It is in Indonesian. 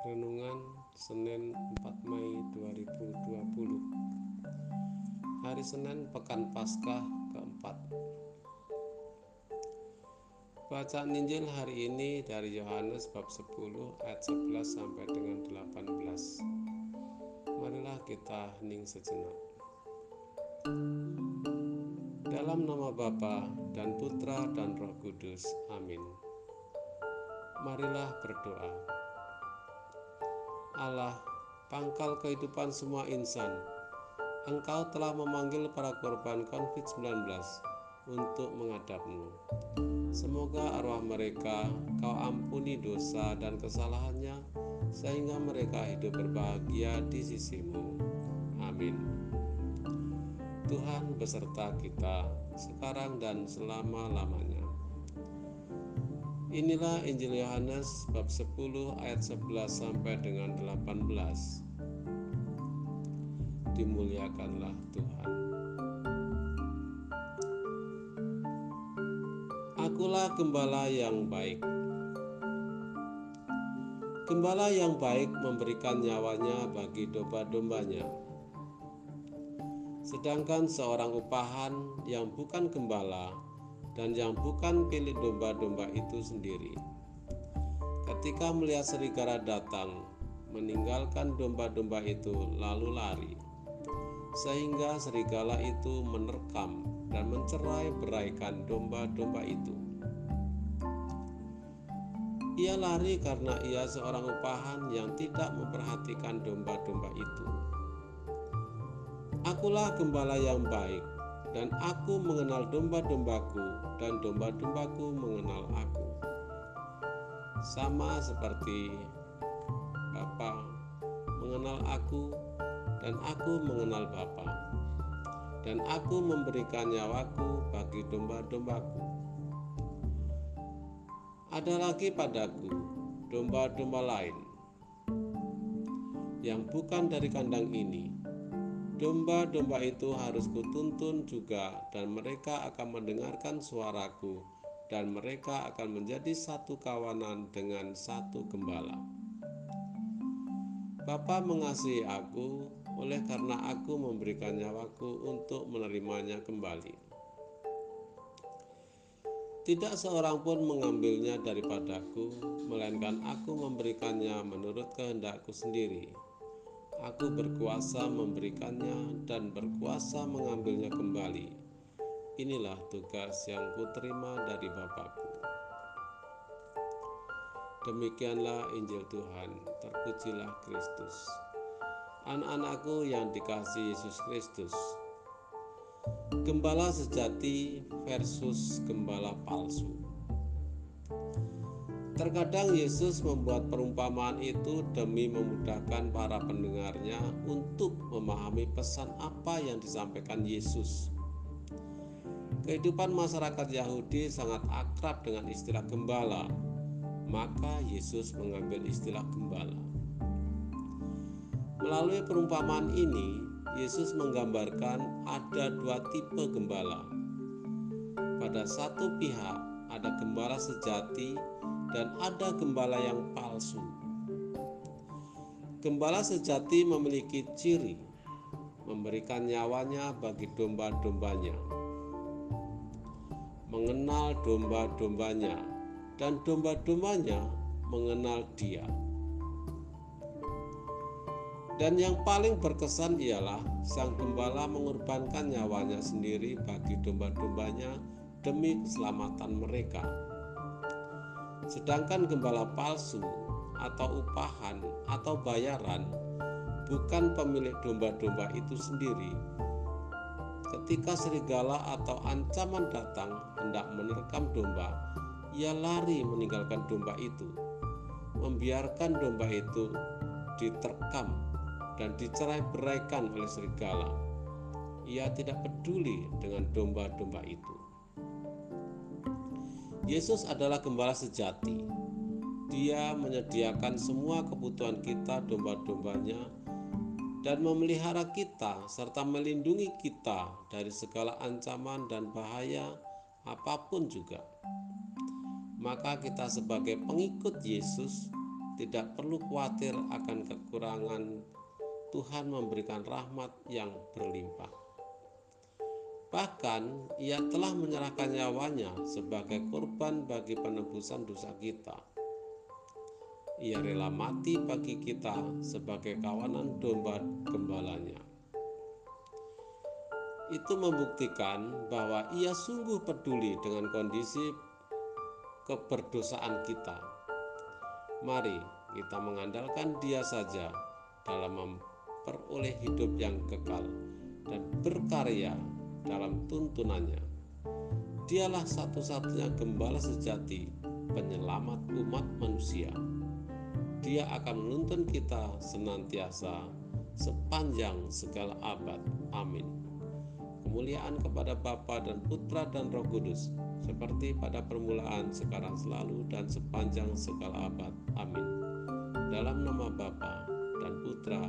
Renungan Senin 4 Mei 2020 Hari Senin Pekan Paskah keempat Bacaan Injil hari ini dari Yohanes bab 10 ayat 11 sampai dengan 18 Marilah kita hening sejenak Dalam nama Bapa dan Putra dan Roh Kudus. Amin. Marilah berdoa. Allah, pangkal kehidupan semua insan, Engkau telah memanggil para korban COVID-19 untuk menghadapmu. Semoga arwah mereka kau ampuni dosa dan kesalahannya sehingga mereka hidup berbahagia di sisimu. Amin. Tuhan beserta kita sekarang dan selama-lamanya. Inilah Injil Yohanes bab 10 ayat 11 sampai dengan 18. Dimuliakanlah Tuhan. Akulah gembala yang baik. Gembala yang baik memberikan nyawanya bagi domba-dombanya. Sedangkan seorang upahan yang bukan gembala dan yang bukan pilih domba-domba itu sendiri. Ketika melihat serigala datang, meninggalkan domba-domba itu lalu lari, sehingga serigala itu menerkam dan mencerai beraikan domba-domba itu. Ia lari karena ia seorang upahan yang tidak memperhatikan domba-domba itu. Akulah gembala yang baik, dan aku mengenal domba-dombaku dan domba-dombaku mengenal aku. Sama seperti Bapa mengenal aku dan aku mengenal Bapa. Dan aku memberikan nyawaku bagi domba-dombaku. Ada lagi padaku domba-domba lain yang bukan dari kandang ini Domba-domba itu harus kutuntun juga dan mereka akan mendengarkan suaraku dan mereka akan menjadi satu kawanan dengan satu gembala. Bapa mengasihi aku oleh karena aku memberikan nyawaku untuk menerimanya kembali. Tidak seorang pun mengambilnya daripadaku, melainkan aku memberikannya menurut kehendakku sendiri Aku berkuasa memberikannya dan berkuasa mengambilnya kembali. Inilah tugas yang kuterima dari Bapakku. Demikianlah Injil Tuhan, terpujilah Kristus. Anak-anakku yang dikasih Yesus Kristus, gembala sejati versus gembala palsu. Terkadang Yesus membuat perumpamaan itu demi memudahkan para pendengarnya untuk memahami pesan apa yang disampaikan Yesus. Kehidupan masyarakat Yahudi sangat akrab dengan istilah gembala, maka Yesus mengambil istilah gembala. Melalui perumpamaan ini, Yesus menggambarkan ada dua tipe gembala. Pada satu pihak ada gembala sejati dan ada gembala yang palsu. Gembala sejati memiliki ciri memberikan nyawanya bagi domba-dombanya, mengenal domba-dombanya, dan domba-dombanya mengenal Dia. Dan yang paling berkesan ialah sang gembala mengorbankan nyawanya sendiri bagi domba-dombanya demi keselamatan mereka. Sedangkan gembala palsu atau upahan atau bayaran bukan pemilik domba-domba itu sendiri. Ketika serigala atau ancaman datang hendak menerkam domba, ia lari meninggalkan domba itu, membiarkan domba itu diterkam dan dicerai beraikan oleh serigala. Ia tidak peduli dengan domba-domba itu. Yesus adalah gembala sejati. Dia menyediakan semua kebutuhan kita domba-dombanya dan memelihara kita serta melindungi kita dari segala ancaman dan bahaya apa pun juga. Maka kita sebagai pengikut Yesus tidak perlu khawatir akan kekurangan Tuhan memberikan rahmat yang berlimpah. Bahkan ia telah menyerahkan nyawanya sebagai korban bagi penebusan dosa kita. Ia rela mati bagi kita sebagai kawanan domba gembalanya. Itu membuktikan bahwa ia sungguh peduli dengan kondisi keberdosaan kita. Mari kita mengandalkan Dia saja dalam memperoleh hidup yang kekal dan berkarya dalam tuntunannya. Dialah satu-satunya gembala sejati penyelamat umat manusia. Dia akan menuntun kita senantiasa sepanjang segala abad. Amin. Kemuliaan kepada Bapa dan Putra dan Roh Kudus, seperti pada permulaan, sekarang selalu, dan sepanjang segala abad. Amin. Dalam nama Bapa dan Putra